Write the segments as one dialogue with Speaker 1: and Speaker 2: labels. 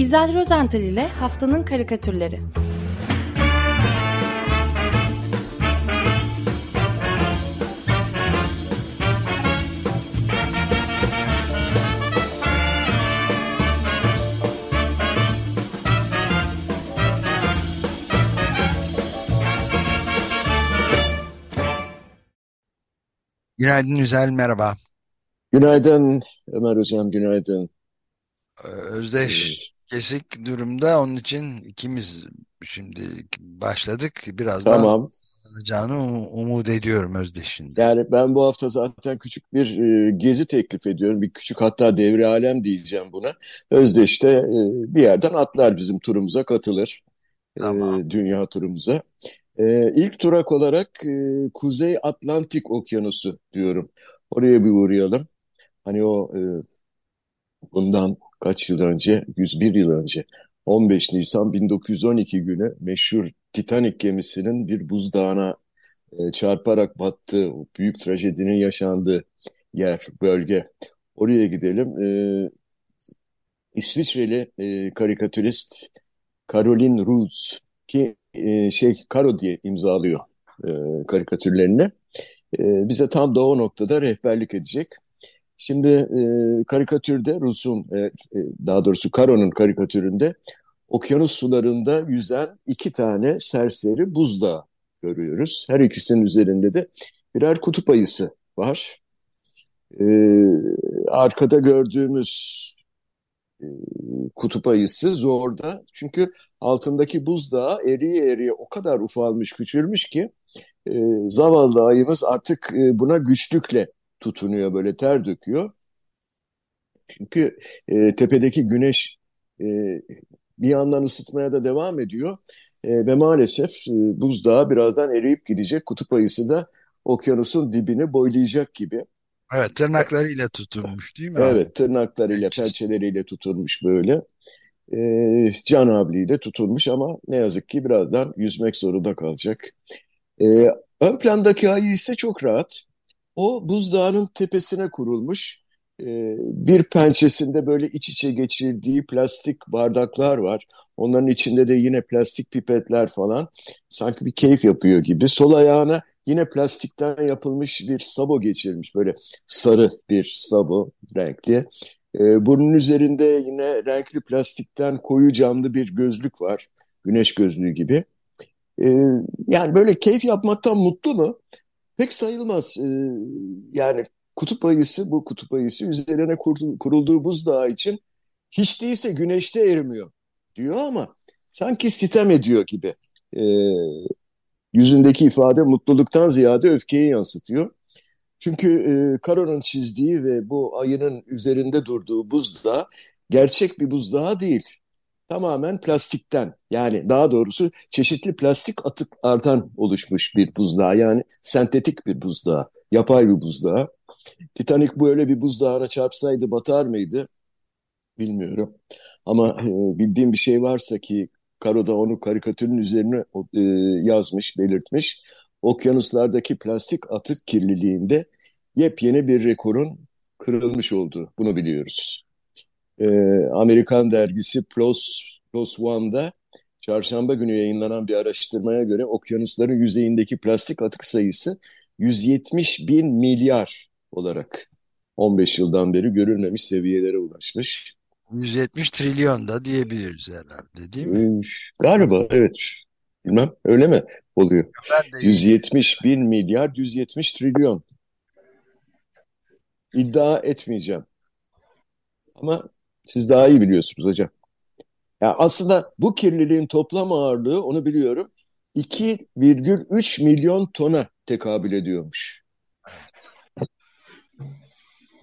Speaker 1: İzel Rozental ile Haftanın Karikatürleri
Speaker 2: Günaydın Üzel, merhaba.
Speaker 3: Günaydın Ömer Hocam, günaydın.
Speaker 2: Ee, Özdeş kesik durumda, onun için ikimiz şimdi başladık. Birazdan
Speaker 3: Tamam.
Speaker 2: alacağını um- umut ediyorum Özdeş'in de.
Speaker 3: Yani ben bu hafta zaten küçük bir e, gezi teklif ediyorum. Bir küçük hatta devre alem diyeceğim buna. Özdeş de e, bir yerden atlar bizim turumuza katılır. E,
Speaker 2: Tamam.
Speaker 3: dünya turumuza. E, ilk durak olarak e, Kuzey Atlantik Okyanusu diyorum. Oraya bir uğrayalım. Hani o e, bundan kaç yıl önce, 101 yıl önce 15 Nisan 1912 günü meşhur Titanic gemisinin bir buzdağına e, çarparak battığı, o büyük trajedinin yaşandığı yer, bölge. Oraya gidelim. E, İsviçreli e, karikatürist Caroline Roos ki e, şey Caro diye imzalıyor e, karikatürlerini. E, bize tam da o noktada rehberlik edecek. Şimdi e, karikatürde Rus'un, e, e, daha doğrusu Caro'nun karikatüründe okyanus sularında yüzen iki tane serseri buzdağı görüyoruz. Her ikisinin üzerinde de birer kutup ayısı var. E, arkada gördüğümüz e, kutup ayısı zorda. Çünkü altındaki buzdağı eriye eriye o kadar ufalmış, küçülmüş ki e, zavallı ayımız artık e, buna güçlükle tutunuyor, böyle ter döküyor. Çünkü e, tepedeki güneş e, bir yandan ısıtmaya da devam ediyor. E, ve maalesef e, buzdağı birazdan eriyip gidecek. Kutup ayısı da okyanusun dibini boylayacak gibi.
Speaker 2: Evet, tırnaklarıyla tutunmuş değil mi?
Speaker 3: Evet, tırnaklarıyla, pençeleriyle tutulmuş böyle. E, can havliyle tutulmuş ama ne yazık ki birazdan yüzmek zorunda kalacak. E, ön plandaki ayı ise çok rahat. O buzdağının tepesine kurulmuş. E, bir pençesinde böyle iç içe geçirdiği plastik bardaklar var. Onların içinde de yine plastik pipetler falan. Sanki bir keyif yapıyor gibi. Sol ayağına yine plastikten yapılmış bir sabo geçirmiş. Böyle sarı bir sabo renkli. E, burnun üzerinde yine renkli plastikten koyu camlı bir gözlük var. Güneş gözlüğü gibi. E, yani böyle keyif yapmaktan mutlu mu? Pek sayılmaz. Ee, yani kutup ayısı, bu kutup ayısı üzerine kurdu- kurulduğu buzdağı için hiç değilse güneşte erimiyor diyor ama sanki sitem ediyor gibi. Ee, yüzündeki ifade mutluluktan ziyade öfkeyi yansıtıyor. Çünkü e, Caro'nun çizdiği ve bu ayının üzerinde durduğu buzdağı gerçek bir buzdağı değil. Tamamen plastikten yani daha doğrusu çeşitli plastik atıklardan oluşmuş bir buzdağı. Yani sentetik bir buzdağı, yapay bir buzdağı. Titanic böyle bir buzdağına çarpsaydı batar mıydı bilmiyorum. Ama e, bildiğim bir şey varsa ki Caro da onu karikatürün üzerine e, yazmış, belirtmiş. Okyanuslardaki plastik atık kirliliğinde yepyeni bir rekorun kırılmış olduğu bunu biliyoruz. Ee, Amerikan dergisi PLOS, PLOS ONE'da çarşamba günü yayınlanan bir araştırmaya göre okyanusların yüzeyindeki plastik atık sayısı 170 bin milyar olarak 15 yıldan beri görülmemiş seviyelere ulaşmış.
Speaker 2: 170 trilyon da diyebiliriz herhalde değil mi?
Speaker 3: Galiba evet. Bilmem öyle mi oluyor?
Speaker 2: Ben de
Speaker 3: 170 bin milyar, 170 trilyon. İddia etmeyeceğim. Ama siz daha iyi biliyorsunuz hocam. Ya aslında bu kirliliğin toplam ağırlığı onu biliyorum 2,3 milyon tona tekabül ediyormuş.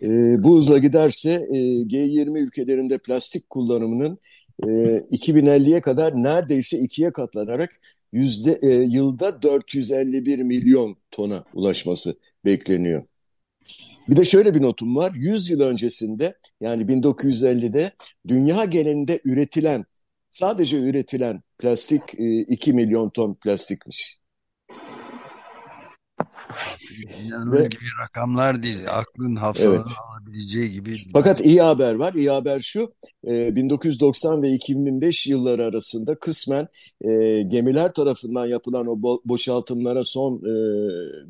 Speaker 3: Ee, bu hızla giderse e, G20 ülkelerinde plastik kullanımının e, 2050'ye kadar neredeyse ikiye katlanarak yüzde e, yılda 451 milyon tona ulaşması bekleniyor. Bir de şöyle bir notum var. 100 yıl öncesinde yani 1950'de dünya genelinde üretilen sadece üretilen plastik e, 2 milyon ton plastikmiş.
Speaker 2: İnanılır Ve, gibi rakamlar değil. Aklın hafızanın evet. alabileceği gibi.
Speaker 3: Fakat iyi haber var. İyi haber şu. 1990 ve 2005 yılları arasında kısmen e, gemiler tarafından yapılan o bo boşaltımlara son e,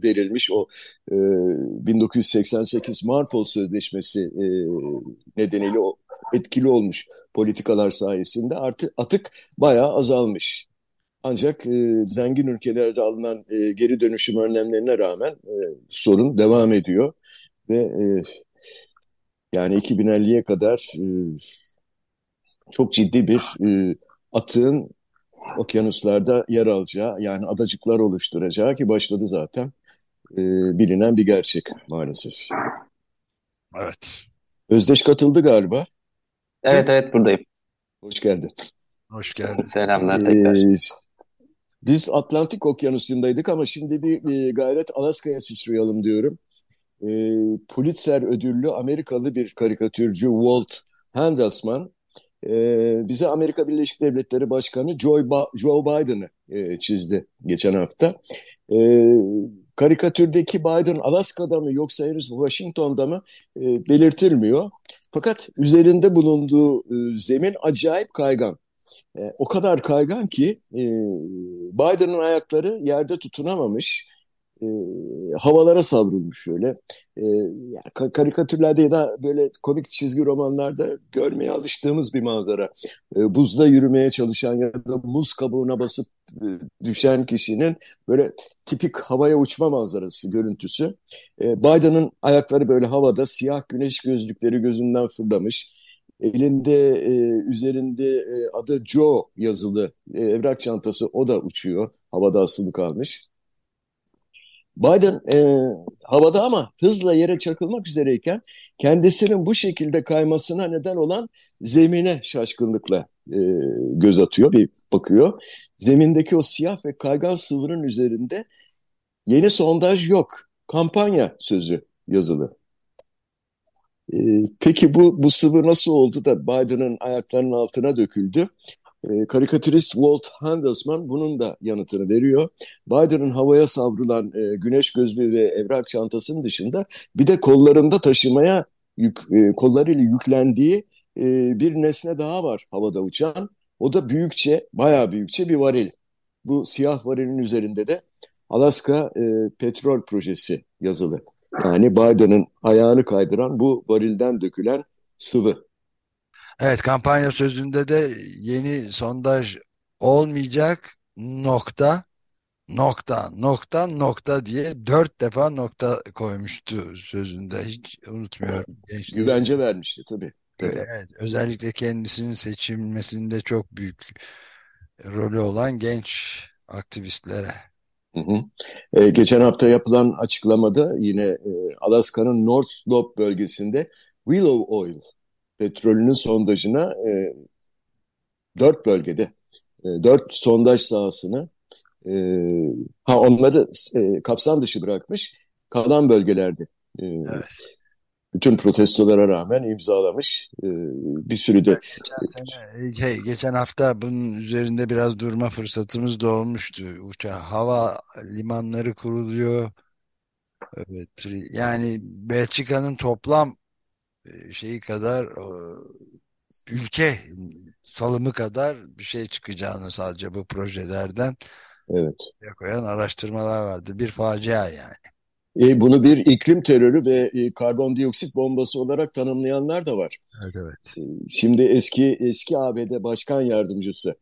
Speaker 3: verilmiş o e, 1988 Marpol Sözleşmesi e, nedeniyle o etkili olmuş politikalar sayesinde artık atık bayağı azalmış. Ancak e, zengin ülkelerde alınan e, geri dönüşüm önlemlerine rağmen e, sorun devam ediyor ve e, yani 2050'ye kadar e, çok ciddi bir e, atığın okyanuslarda yer alacağı yani adacıklar oluşturacağı ki başladı zaten e, bilinen bir gerçek maalesef.
Speaker 2: Evet.
Speaker 3: Özdeş katıldı galiba.
Speaker 4: Evet evet buradayım.
Speaker 3: Hoş geldin.
Speaker 2: Hoş geldin.
Speaker 4: Selamlar tekrar. Ee,
Speaker 3: biz Atlantik Okyanusu'ndaydık ama şimdi bir e, gayret Alaska'ya sıçrayalım diyorum. E, Pulitzer ödüllü Amerikalı bir karikatürcü Walt Handelsman e, bize Amerika Birleşik Devletleri Başkanı Joe, ba Joe Biden'ı e, çizdi geçen hafta. E, karikatürdeki Biden Alaska'da mı yoksa henüz Washington'da mı e, belirtilmiyor. Fakat üzerinde bulunduğu e, zemin acayip kaygan. E, o kadar kaygan ki e, Biden'ın ayakları yerde tutunamamış e, havalara savrulmuş şöyle. E, yani karikatürlerde ya da böyle komik çizgi romanlarda görmeye alıştığımız bir manzara. E, buzda yürümeye çalışan ya da muz kabuğuna basıp e, düşen kişinin böyle tipik havaya uçma manzarası, görüntüsü. E, Biden'ın ayakları böyle havada, siyah güneş gözlükleri gözünden fırlamış. Elinde e, üzerinde e, adı Joe yazılı e, evrak çantası o da uçuyor. Havada asılı kalmış. Biden e, havada ama hızla yere çakılmak üzereyken kendisinin bu şekilde kaymasına neden olan zemine şaşkınlıkla e, göz atıyor, bir bakıyor. Zemindeki o siyah ve kaygan sıvının üzerinde yeni sondaj yok, kampanya sözü yazılı. E, peki bu, bu sıvı nasıl oldu da Biden'ın ayaklarının altına döküldü? E, karikatürist Walt Handelsman bunun da yanıtını veriyor. Biden'ın havaya savrulan e, güneş gözlüğü ve evrak çantasının dışında bir de kollarında taşımaya yük, e, kollarıyla yüklendiği e, bir nesne daha var havada uçan. O da büyükçe, bayağı büyükçe bir varil. Bu siyah varilin üzerinde de Alaska petrol projesi yazılı. Yani Biden'ın ayağını kaydıran bu varilden dökülen sıvı.
Speaker 2: Evet kampanya sözünde de yeni sondaj olmayacak nokta nokta nokta nokta diye dört defa nokta koymuştu sözünde hiç unutmuyorum.
Speaker 3: Gençliği. Güvence vermişti tabii. tabii.
Speaker 2: Evet, özellikle kendisinin seçilmesinde çok büyük rolü olan genç aktivistlere.
Speaker 3: Hı hı. Ee, geçen hafta yapılan açıklamada yine e, Alaska'nın North Slope bölgesinde Willow Oil petrolünün sondajına e, dört bölgede e, dört sondaj sahasını e, ha onları e, kapsam dışı bırakmış kalan bölgelerde e, evet. Bütün protestolara rağmen imzalamış e, bir sürü de
Speaker 2: geçen, sene, şey, geçen hafta bunun üzerinde biraz durma fırsatımız da olmuştu uçağı hava limanları kuruluyor evet yani Belçika'nın toplam e, şeyi kadar ülke salımı kadar bir şey çıkacağını sadece bu projelerden
Speaker 3: evet.
Speaker 2: koyan araştırmalar vardı. Bir facia yani.
Speaker 3: E, bunu bir iklim terörü ve e, karbondioksit bombası olarak tanımlayanlar da var.
Speaker 2: Evet, evet.
Speaker 3: E, şimdi eski eski ABD Başkan Yardımcısı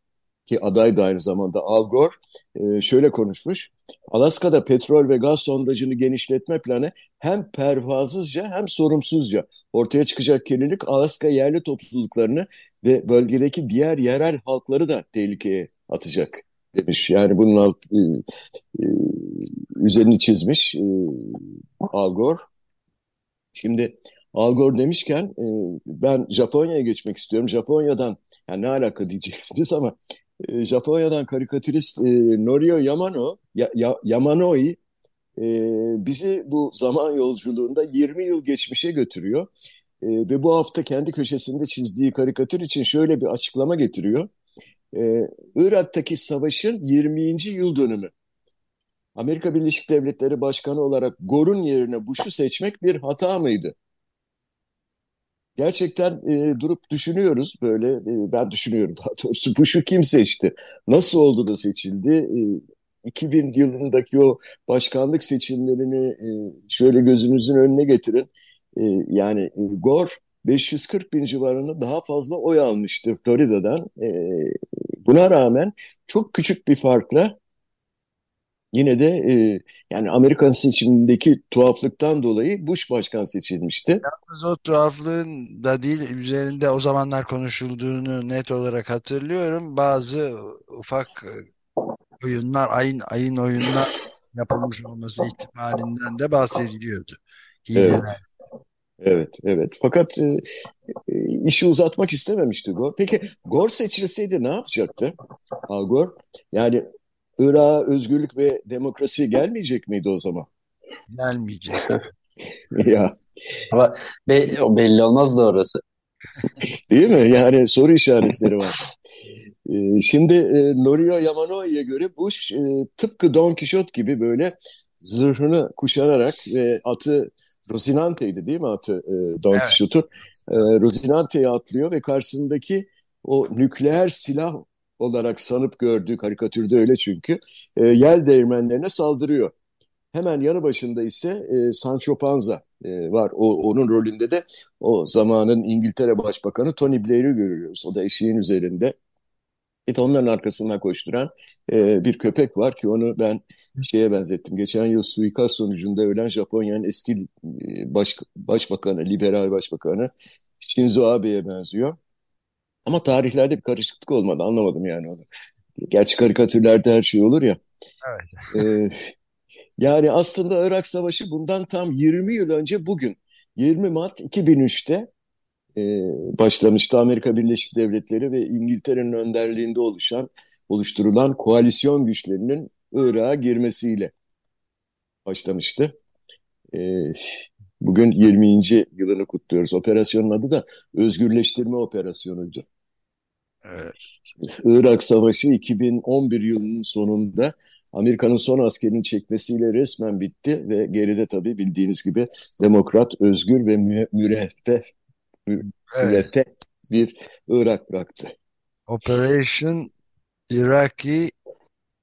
Speaker 3: ki aday da aynı zamanda Al Gore şöyle konuşmuş. Alaska'da petrol ve gaz sondajını genişletme planı hem pervasızca hem sorumsuzca ortaya çıkacak kirlilik Alaska yerli topluluklarını ve bölgedeki diğer yerel halkları da tehlikeye atacak demiş. Yani bunun alt, e, e, üzerini çizmiş e, Al Gore. Şimdi Al Gore demişken e, ben Japonya'ya geçmek istiyorum. Japonya'dan yani ne alaka diyeceksiniz ama e, Japonya'dan karikatürist e, Norio Yamano, ya, ya, Yamanoi e, bizi bu zaman yolculuğunda 20 yıl geçmişe götürüyor. E, ve bu hafta kendi köşesinde çizdiği karikatür için şöyle bir açıklama getiriyor. E, Irak'taki savaşın 20. yıl dönümü. Amerika Birleşik Devletleri Başkanı olarak Gore'un yerine Bush'u seçmek bir hata mıydı? Gerçekten e, durup düşünüyoruz böyle. E, ben düşünüyorum daha doğrusu. Bush'u kim seçti? Nasıl oldu da seçildi? E, 2000 yılındaki o başkanlık seçimlerini e, şöyle gözünüzün önüne getirin. E, yani e, Gore 540 bin civarında daha fazla oy almıştı Florida'dan. E, buna rağmen çok küçük bir farkla yine de e, yani Amerikan seçimindeki tuhaflıktan dolayı Bush başkan seçilmişti.
Speaker 2: Yalnız o tuhaflığın da değil üzerinde o zamanlar konuşulduğunu net olarak hatırlıyorum. Bazı ufak oyunlar, ayın ayın oyunlar yapılmış olması ihtimalinden de bahsediliyordu. Hileler.
Speaker 3: Evet. Evet, evet. Fakat e, e, işi uzatmak istememişti Gore. Peki Gore seçilseydi ne yapacaktı? Al Gore. Yani Irak'a özgürlük ve demokrasi gelmeyecek miydi o zaman?
Speaker 2: Gelmeyecek.
Speaker 3: ya.
Speaker 4: Ama be belli olmaz da orası.
Speaker 3: Değil mi? Yani soru işaretleri var. Ee, şimdi e, Norio Yamanoi'ye göre Bush e, tıpkı Don Quixote gibi böyle zırhını kuşanarak ve atı Rosinante'ydi değil mi atı e, Don evet. Quixote'un? E, Rosinante'ye atlıyor ve karşısındaki o nükleer silah olarak sanıp gördüğü karikatürde öyle çünkü e, yel değirmenlerine saldırıyor. Hemen yanı başında ise e, Sancho Panza e, var. O, onun rolünde de o zamanın İngiltere Başbakanı Tony Blair'i görüyoruz. O da eşiğin üzerinde. De onların arkasından koşturan e, bir köpek var ki onu ben şeye benzettim. Geçen yıl suikast sonucunda ölen Japonya'nın eski e, baş, başbakanı, liberal başbakanı Shinzo Abe'ye benziyor. Ama tarihlerde bir karışıklık olmadı. Anlamadım yani onu. Gerçi karikatürlerde her şey olur ya. Evet. Ee, yani aslında Irak Savaşı bundan tam 20 yıl önce bugün 20 Mart 2003'te e, başlamıştı. Amerika Birleşik Devletleri ve İngiltere'nin önderliğinde oluşan oluşturulan koalisyon güçlerinin Irak'a girmesiyle başlamıştı. E, bugün 20. yılını kutluyoruz. Operasyonun adı da Özgürleştirme Operasyonu'ydu. Evet. Irak Savaşı 2011 yılının sonunda Amerika'nın son askerini çekmesiyle resmen bitti ve geride tabii bildiğiniz gibi demokrat, özgür ve mü müreffeh evet. bir Irak bıraktı.
Speaker 2: Operation Iraqi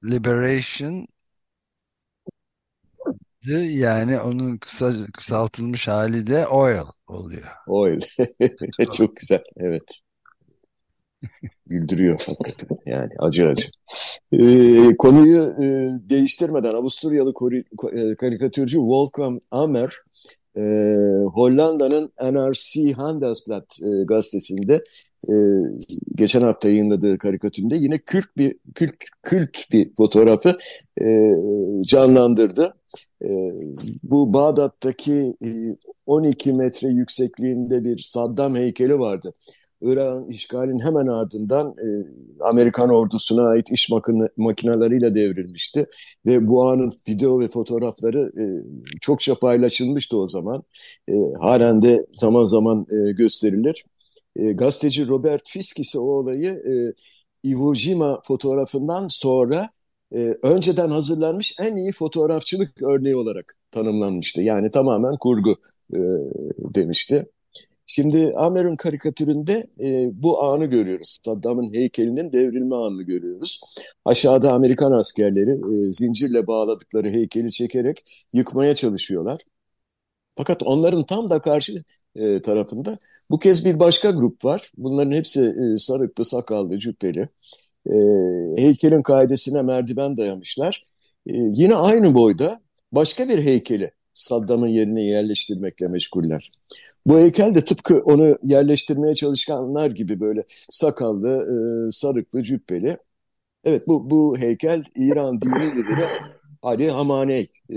Speaker 2: Liberation yani onun kısa, kısaltılmış hali de oil oluyor.
Speaker 3: Oil. Çok güzel. Evet. Güldürüyor hakikaten. Yani acı acı. Ee, konuyu e, değiştirmeden Avusturyalı e, karikatürcü Wolfgang Amer e, Hollanda'nın NRC Handelsblad e, gazetesinde e, geçen hafta yayınladığı karikatüründe yine kült bir kült, kült bir fotoğrafı e, canlandırdı. E, bu Bağdat'taki e, 12 metre yüksekliğinde bir Saddam heykeli vardı. Irak'ın işgalin hemen ardından e, Amerikan ordusuna ait iş makine, makineleriyle devrilmişti. Ve bu anın video ve fotoğrafları e, çokça paylaşılmıştı o zaman. E, halen de zaman zaman e, gösterilir. E, gazeteci Robert Fisk ise o olayı e, Iwo Jima fotoğrafından sonra e, önceden hazırlanmış en iyi fotoğrafçılık örneği olarak tanımlanmıştı. Yani tamamen kurgu e, demişti. Şimdi Amer'in karikatüründe e, bu anı görüyoruz. Saddam'ın heykelinin devrilme anını görüyoruz. Aşağıda Amerikan askerleri e, zincirle bağladıkları heykeli çekerek yıkmaya çalışıyorlar. Fakat onların tam da karşı e, tarafında bu kez bir başka grup var. Bunların hepsi e, sarıklı, sakallı, cübbeli. E, heykelin kaidesine merdiven dayamışlar. E, yine aynı boyda başka bir heykeli Saddam'ın yerine yerleştirmekle meşguller. Bu heykel de tıpkı onu yerleştirmeye çalışanlar gibi böyle sakallı, e, sarıklı, cübbeli. Evet bu, bu heykel İran dini lideri Ali Hamaney. E,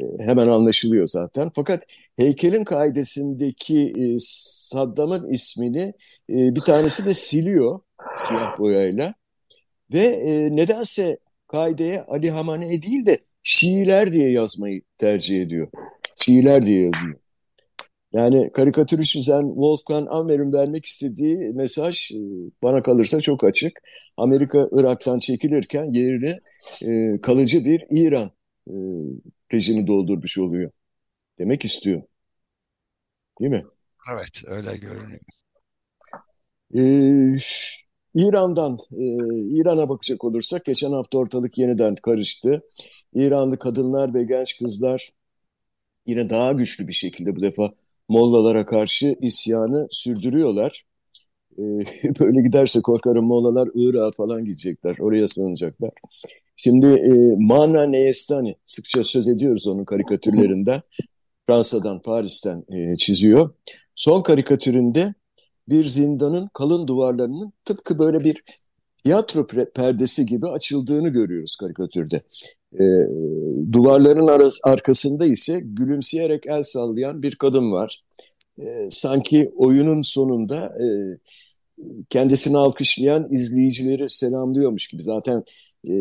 Speaker 3: e, hemen anlaşılıyor zaten. Fakat heykelin kaidesindeki e, Saddam'ın ismini e, bir tanesi de siliyor siyah boyayla. Ve e, nedense kaideye Ali Hamaney değil de Şiiler diye yazmayı tercih ediyor. Şiiler diye yazıyor. Yani karikatürü çizen Wolfgang Ammer'in vermek istediği mesaj e, bana kalırsa çok açık. Amerika Irak'tan çekilirken yerini e, kalıcı bir İran e, rejimi doldurmuş oluyor. Demek istiyor. Değil mi?
Speaker 2: Evet, öyle görünüyor.
Speaker 3: Ee, İran'dan, e, İran'a bakacak olursak geçen hafta ortalık yeniden karıştı. İranlı kadınlar ve genç kızlar yine daha güçlü bir şekilde bu defa Mollalara karşı isyanı sürdürüyorlar. Ee, böyle giderse korkarım Mollalar Irak'a falan gidecekler, oraya sığınacaklar. Şimdi e, Mana Neyestani, sıkça söz ediyoruz onun karikatürlerinden. Fransa'dan, Paris'ten e, çiziyor. Son karikatüründe bir zindanın kalın duvarlarının tıpkı böyle bir tiyatro perdesi gibi açıldığını görüyoruz karikatürde. E, duvarların arası, arkasında ise gülümseyerek el sallayan bir kadın var. E, sanki oyunun sonunda e, kendisini alkışlayan izleyicileri selamlıyormuş gibi. Zaten e,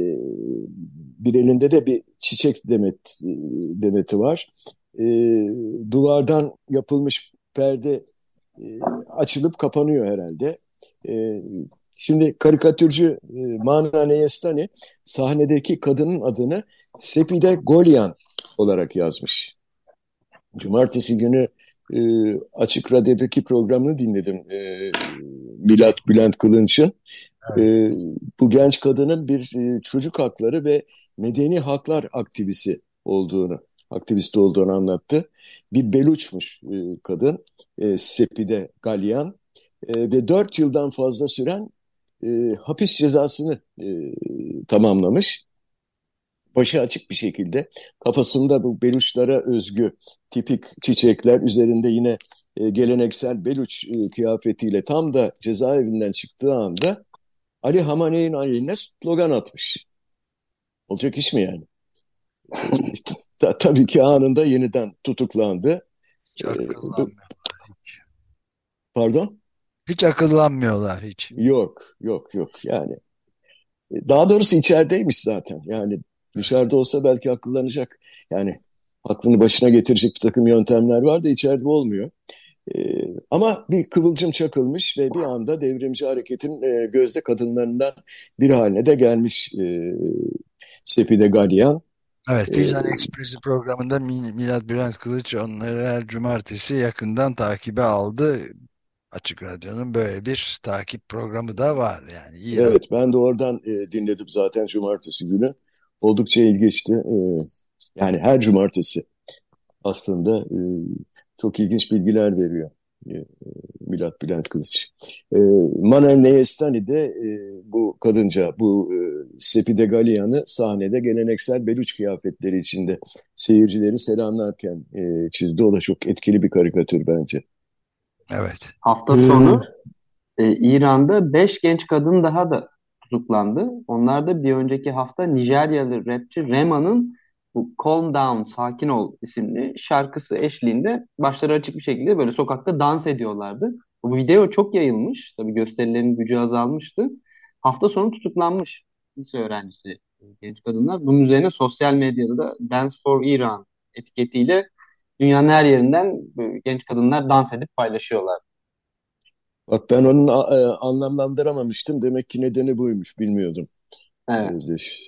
Speaker 3: bir elinde de bir çiçek demet e, demeti var. E, duvardan yapılmış perde e, açılıp kapanıyor herhalde. E, şimdi karikatürcü e, Mana Neyestani sahnedeki kadının adını Sepide Golyan olarak yazmış. Cumartesi günü e, Açık Radyo'daki programını dinledim. E, Milat Bülent Kılınç'ın. Evet. E, bu genç kadının bir e, çocuk hakları ve medeni haklar aktivisi olduğunu aktivist olduğunu anlattı. Bir Beluçmuş e, kadın, e, Sepide Galyan e, ve dört yıldan fazla süren e, hapis cezasını e, tamamlamış. Başı açık bir şekilde kafasında bu Beluçlara özgü tipik çiçekler üzerinde yine e, geleneksel Beluç e, kıyafetiyle tam da cezaevinden çıktığı anda Ali Hamaney'in aleyhine slogan atmış. Olacak iş mi yani? ta, tabii ki anında yeniden tutuklandı.
Speaker 2: Akıllanmıyorlar hiç.
Speaker 3: Pardon?
Speaker 2: Hiç akıllanmıyorlar hiç.
Speaker 3: Yok, yok, yok. Yani e, daha doğrusu içerideymiş zaten. Yani dışarıda olsa belki akıllanacak. Yani aklını başına getirecek bir takım yöntemler var da içeride olmuyor. Ee, ama bir kıvılcım çakılmış ve bir anda devrimci hareketin e, gözde kadınlarından bir haline de gelmiş e, Sepide Galyan.
Speaker 2: Evet, Pizan Express'i programında Milat Bülent Kılıç onları her cumartesi yakından takibe aldı. Açık Radyo'nun böyle bir takip programı da var yani.
Speaker 3: İyi evet, ben de oradan e, dinledim zaten cumartesi günü. Oldukça ilginçti. E, yani her cumartesi aslında e, çok ilginç bilgiler veriyor. E, Milat Bülent Kılıç. E, Manen Neyestani de e, bu kadınca, bu e, Sepide Galyan'ı sahnede geleneksel Beluç kıyafetleri içinde seyircileri selamlarken e, çizdi. O da çok etkili bir karikatür bence.
Speaker 2: Evet.
Speaker 4: Hafta sonu e, İran'da 5 genç kadın daha da tutuklandı. Onlar da bir önceki hafta Nijeryalı rapçi Rema'nın bu Calm Down, Sakin Ol isimli şarkısı eşliğinde başları açık bir şekilde böyle sokakta dans ediyorlardı. Bu video çok yayılmış. Tabii gösterilerin gücü azalmıştı. Hafta sonu tutuklanmış lise öğrencisi genç kadınlar. Bunun üzerine sosyal medyada da Dance for Iran etiketiyle dünyanın her yerinden genç kadınlar dans edip paylaşıyorlar.
Speaker 3: Bak ben onu e, anlamlandıramamıştım. Demek ki nedeni buymuş. Bilmiyordum.
Speaker 4: Evet.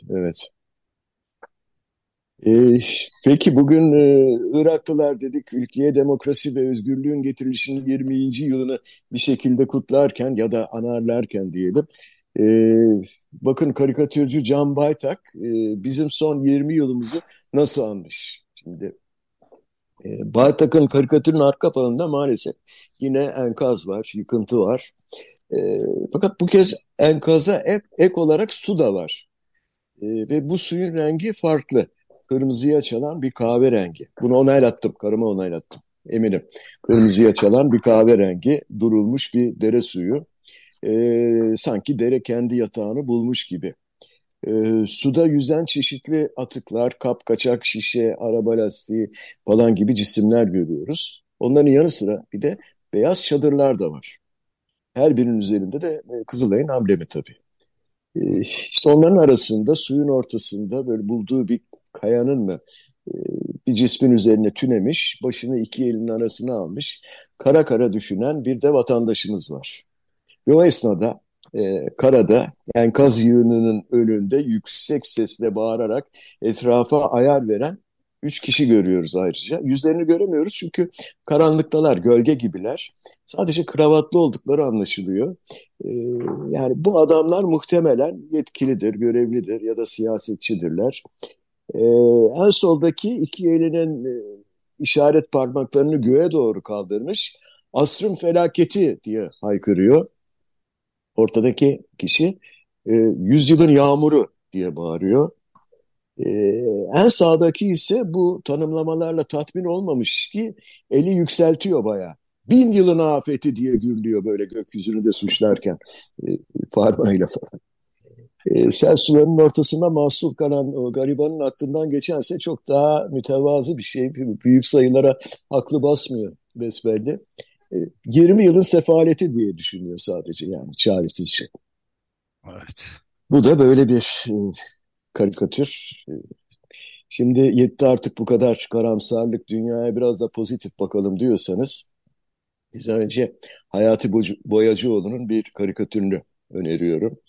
Speaker 3: Evet. Ee, peki bugün e, Iraklılar dedik ülkeye demokrasi ve özgürlüğün getirilişinin 20. yılını bir şekilde kutlarken ya da anarlarken diyelim. E, bakın karikatürcü Can Baytak e, bizim son 20 yılımızı nasıl anmış? Şimdi e, Baytak'ın karikatürün arka planında maalesef yine enkaz var, yıkıntı var. E, fakat bu kez enkaza ek, ek olarak su da var. E, ve bu suyun rengi farklı kırmızıya çalan bir kahverengi. Bunu onaylattım, karıma onaylattım eminim. Kırmızıya çalan bir kahverengi durulmuş bir dere suyu. Ee, sanki dere kendi yatağını bulmuş gibi. Ee, suda yüzen çeşitli atıklar, kap, kaçak, şişe, araba lastiği falan gibi cisimler görüyoruz. Onların yanı sıra bir de beyaz çadırlar da var. Her birinin üzerinde de e, Kızılay'ın amblemi tabii. Ee, işte onların arasında suyun ortasında böyle bulduğu bir kayanın mı e, bir cismin üzerine tünemiş, başını iki elinin arasına almış, kara kara düşünen bir de vatandaşımız var. Ve o esnada e, karada enkaz yığınının önünde yüksek sesle bağırarak etrafa ayar veren üç kişi görüyoruz ayrıca. Yüzlerini göremiyoruz çünkü karanlıktalar, gölge gibiler. Sadece kravatlı oldukları anlaşılıyor. E, yani bu adamlar muhtemelen yetkilidir, görevlidir ya da siyasetçidirler. E, en soldaki iki elinin e, işaret parmaklarını göğe doğru kaldırmış. Asrın felaketi diye haykırıyor ortadaki kişi e, yüzyılın yağmuru diye bağırıyor. E, en sağdaki ise bu tanımlamalarla tatmin olmamış ki eli yükseltiyor baya. Bin yılın afeti diye gürlüyor böyle gökyüzünü de suçlarken e, parmağıyla falan. E, sel sularının ortasında mahsul kalan o garibanın aklından geçense çok daha mütevazı bir şey. Büyük sayılara aklı basmıyor besbelli. 20 e, yılın sefaleti diye düşünüyor sadece yani çaresiz şey.
Speaker 2: Evet.
Speaker 3: Bu da böyle bir e, karikatür. E, şimdi yetti artık bu kadar karamsarlık, dünyaya biraz da pozitif bakalım diyorsanız, biz önce Hayati Boyacıoğlu'nun bir karikatürünü öneriyorum.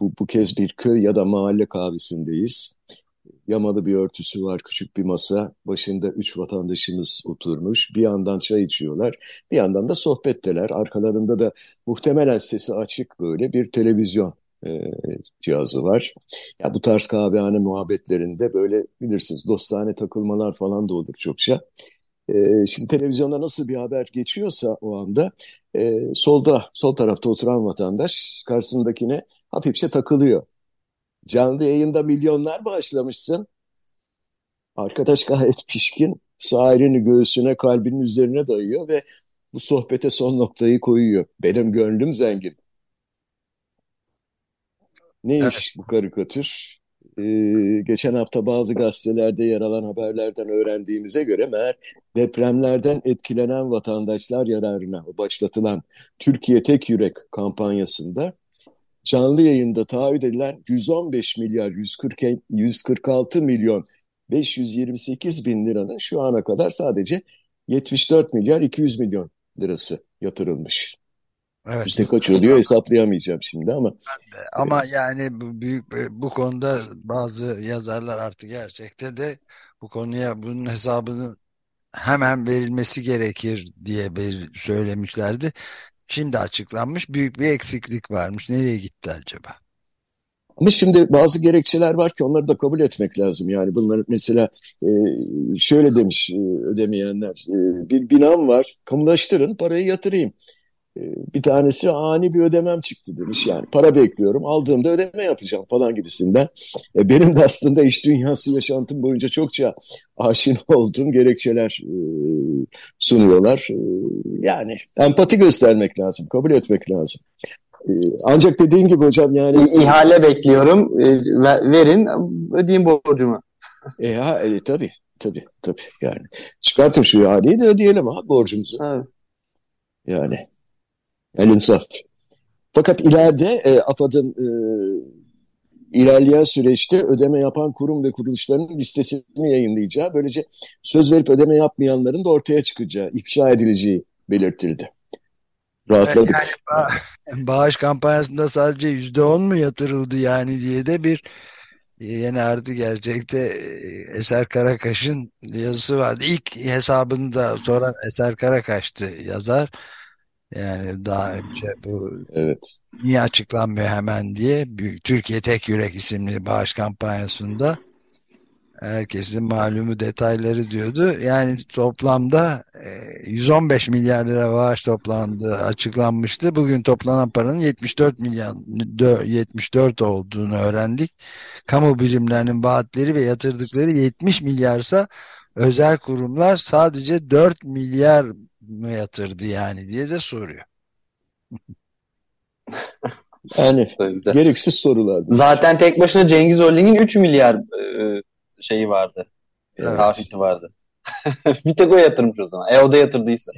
Speaker 3: bu, bu kez bir köy ya da mahalle kahvesindeyiz. Yamalı bir örtüsü var, küçük bir masa. Başında üç vatandaşımız oturmuş. Bir yandan çay içiyorlar, bir yandan da sohbetteler. Arkalarında da muhtemelen sesi açık böyle bir televizyon e, cihazı var. Ya bu tarz kahvehane muhabbetlerinde böyle bilirsiniz dostane takılmalar falan da olur çokça. E, şimdi televizyonda nasıl bir haber geçiyorsa o anda e, solda sol tarafta oturan vatandaş karşısındakine hafifçe takılıyor. Canlı yayında milyonlar bağışlamışsın. Arkadaş gayet pişkin. Sağ elini göğsüne, kalbinin üzerine dayıyor ve bu sohbete son noktayı koyuyor. Benim gönlüm zengin. Ne evet. iş bu karikatür? Ee, geçen hafta bazı gazetelerde yer alan haberlerden öğrendiğimize göre meğer depremlerden etkilenen vatandaşlar yararına başlatılan Türkiye Tek Yürek kampanyasında canlı yayında taahhüt edilen 115 milyar 140, 146 milyon 528 bin liranın şu ana kadar sadece 74 milyar 200 milyon lirası yatırılmış. Evet. Yüzde kaç oluyor hesaplayamayacağım şimdi ama.
Speaker 2: Ama yani bu büyük bu konuda bazı yazarlar artık gerçekte de bu konuya bunun hesabını hemen verilmesi gerekir diye söylemişlerdi. Şimdi açıklanmış büyük bir eksiklik varmış. Nereye gitti acaba?
Speaker 3: Ama şimdi bazı gerekçeler var ki onları da kabul etmek lazım. Yani bunlar mesela e, şöyle demiş e, ödemeyenler. E, bir binam var kamulaştırın parayı yatırayım. E, bir tanesi ani bir ödemem çıktı demiş yani para bekliyorum aldığımda ödeme yapacağım falan gibisinden. E, benim de aslında iş dünyası yaşantım boyunca çokça aşina olduğum gerekçeler e, sunuyorlar. E, yani empati göstermek lazım, kabul etmek lazım. E, ancak dediğin gibi hocam yani...
Speaker 4: ihale bekliyorum, e, verin, ödeyeyim borcumu.
Speaker 3: E, ha, e, tabii, tabii, tabii. Yani çıkartın şu ihaleyi de ödeyelim ha borcumuzu. Evet. Yani el insaf. Fakat ileride e, AFAD'ın e, ilerleyen süreçte ödeme yapan kurum ve kuruluşların listesini yayınlayacağı, böylece söz verip ödeme yapmayanların da ortaya çıkacağı, ifşa edileceği belirtildi.
Speaker 2: Rahatladık. Yani ba bağış kampanyasında sadece yüzde on mu yatırıldı yani diye de bir yeni artık gerçekte e, Eser Karakaş'ın yazısı vardı. İlk hesabını da sonra Eser Karakaş'tı yazar. Yani daha önce bu evet. niye açıklanmıyor hemen diye Büyük, Türkiye Tek Yürek isimli bağış kampanyasında herkesin malumu detayları diyordu. Yani toplamda 115 milyar lira bağış toplandı açıklanmıştı. Bugün toplanan paranın 74 milyon 74 olduğunu öğrendik. Kamu birimlerinin vaatleri ve yatırdıkları 70 milyarsa özel kurumlar sadece 4 milyar mı yatırdı yani diye de soruyor.
Speaker 3: yani gereksiz sorular.
Speaker 4: Zaten tek başına Cengiz Holding'in 3 milyar e, şeyi vardı. Evet. Tafiti vardı. bir tek o yatırmış o zaman. E o da yatırdıysa.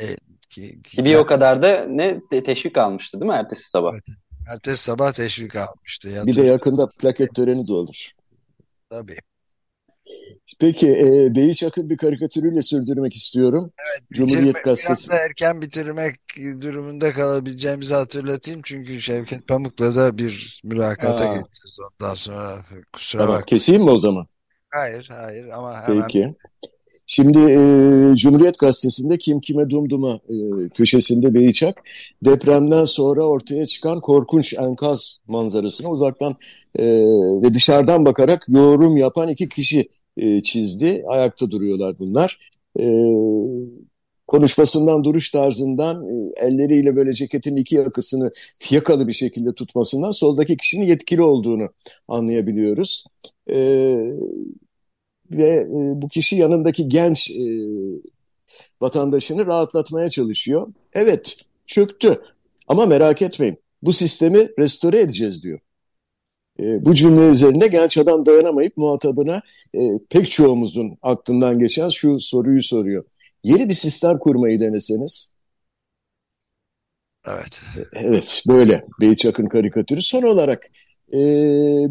Speaker 4: Evet. Ki, ki, bir o kadar da ne teşvik almıştı değil mi ertesi sabah? Evet.
Speaker 2: Ertesi sabah teşvik almıştı.
Speaker 3: Yatır. Bir de yakında plaket töreni de olur.
Speaker 2: Tabii.
Speaker 3: Peki, e, Beyiç Akın bir karikatürüyle sürdürmek istiyorum.
Speaker 2: Evet,
Speaker 3: Cumhuriyet
Speaker 2: bitirme,
Speaker 3: Gazetesi.
Speaker 2: anda erken bitirmek durumunda kalabileceğimizi hatırlatayım. Çünkü Şevket Pamuk'la da bir mülakata
Speaker 3: Aa,
Speaker 2: geçeceğiz ondan sonra. Kusura
Speaker 3: tamam,
Speaker 2: bakma.
Speaker 3: keseyim mi o zaman?
Speaker 2: Hayır, hayır ama hemen
Speaker 3: Peki. Şimdi e, Cumhuriyet Gazetesi'nde Kim Kime Dumduma e, köşesinde Beyçak depremden sonra ortaya çıkan korkunç enkaz manzarasını uzaktan e, ve dışarıdan bakarak yorum yapan iki kişi e, çizdi. Ayakta duruyorlar bunlar. E, konuşmasından, duruş tarzından, e, elleriyle böyle ceketin iki yakasını yakalı bir şekilde tutmasından soldaki kişinin yetkili olduğunu anlayabiliyoruz. E, ve e, bu kişi yanındaki genç e, vatandaşını rahatlatmaya çalışıyor. Evet, çöktü ama merak etmeyin bu sistemi restore edeceğiz diyor. E, bu cümle üzerinde genç adam dayanamayıp muhatabına e, pek çoğumuzun aklından geçen şu soruyu soruyor. Yeni bir sistem kurmayı deneseniz,
Speaker 2: evet.
Speaker 3: evet böyle Beyçak'ın karikatürü. Son olarak e,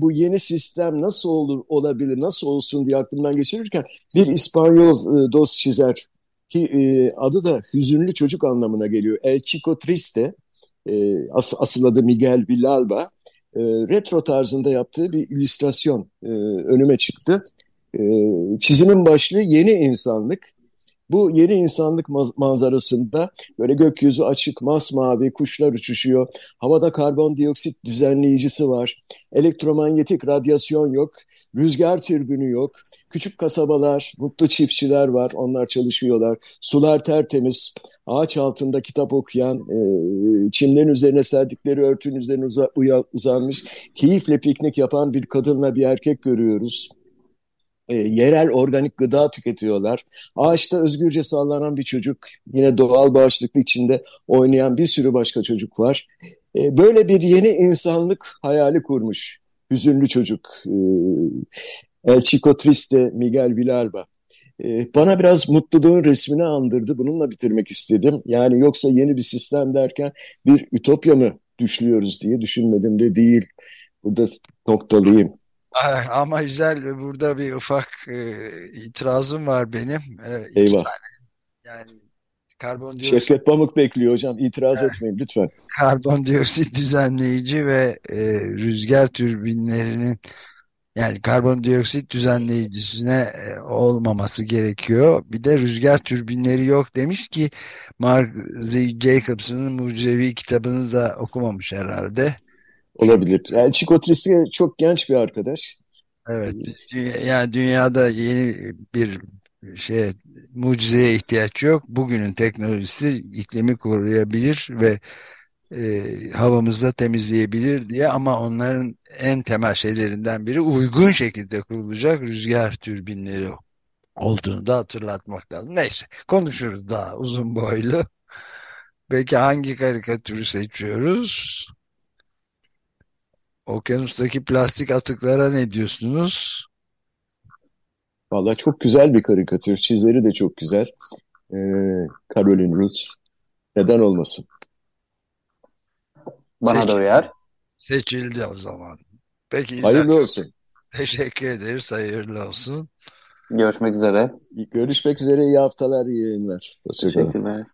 Speaker 3: bu yeni sistem nasıl olur olabilir, nasıl olsun diye aklımdan geçirirken bir İspanyol e, dost çizer ki e, adı da hüzünlü çocuk anlamına geliyor. El Chico Triste, e, as, asıl adı Miguel Villalba. E, retro tarzında yaptığı bir illüstrasyon e, önüme çıktı. E, çizimin başlığı yeni insanlık. Bu yeni insanlık manzarasında böyle gökyüzü açık, masmavi, kuşlar uçuşuyor. Havada karbondioksit düzenleyicisi var. Elektromanyetik radyasyon yok. Rüzgar türbünü yok. Küçük kasabalar, mutlu çiftçiler var. Onlar çalışıyorlar. Sular tertemiz. Ağaç altında kitap okuyan, e, çimlerin üzerine serdikleri örtünün üzerine uza, uzanmış, keyifle piknik yapan bir kadınla bir erkek görüyoruz e, yerel organik gıda tüketiyorlar. Ağaçta özgürce sallanan bir çocuk, yine doğal bağışıklık içinde oynayan bir sürü başka çocuk var. E, böyle bir yeni insanlık hayali kurmuş hüzünlü çocuk. E, El Chico Triste Miguel Villalba. E, bana biraz mutluluğun resmini andırdı. Bununla bitirmek istedim. Yani yoksa yeni bir sistem derken bir ütopya mı düşlüyoruz diye düşünmedim de değil. Burada noktalıyım.
Speaker 2: Ama güzel burada bir ufak e, itirazım var benim. E, iki
Speaker 3: Eyvah.
Speaker 2: tane. Yani karbondioksit,
Speaker 3: Şevket Pamuk bekliyor hocam. İtiraz etmeyin lütfen.
Speaker 2: karbondioksit düzenleyici ve e, rüzgar türbinlerinin yani karbondioksit düzenleyicisine e, olmaması gerekiyor. Bir de rüzgar türbinleri yok demiş ki Mark Z. Jacobson'ın Mucizevi kitabını da okumamış herhalde.
Speaker 3: Olabilir. Chico Triste çok genç bir arkadaş.
Speaker 2: Evet, yani dünyada yeni bir şey mucizeye ihtiyaç yok. Bugünün teknolojisi iklimi koruyabilir ve e, havamızda temizleyebilir diye ama onların en temel şeylerinden biri uygun şekilde kurulacak rüzgar türbinleri olduğunu da hatırlatmak lazım. Neyse konuşuruz daha uzun boylu. Peki hangi karikatürü seçiyoruz? Okyanustaki plastik atıklara ne diyorsunuz?
Speaker 3: Valla çok güzel bir karikatür. Çizeri de çok güzel. Ee, Caroline Roots. Neden olmasın?
Speaker 4: Bana
Speaker 2: Seç,
Speaker 4: da uyar.
Speaker 2: seçildi o zaman. Peki.
Speaker 3: Hayırlı olsun.
Speaker 2: Teşekkür ederiz. Hayırlı olsun.
Speaker 4: Görüşmek üzere.
Speaker 3: Görüşmek üzere. İyi haftalar, iyi yayınlar.
Speaker 4: Teşekkürler.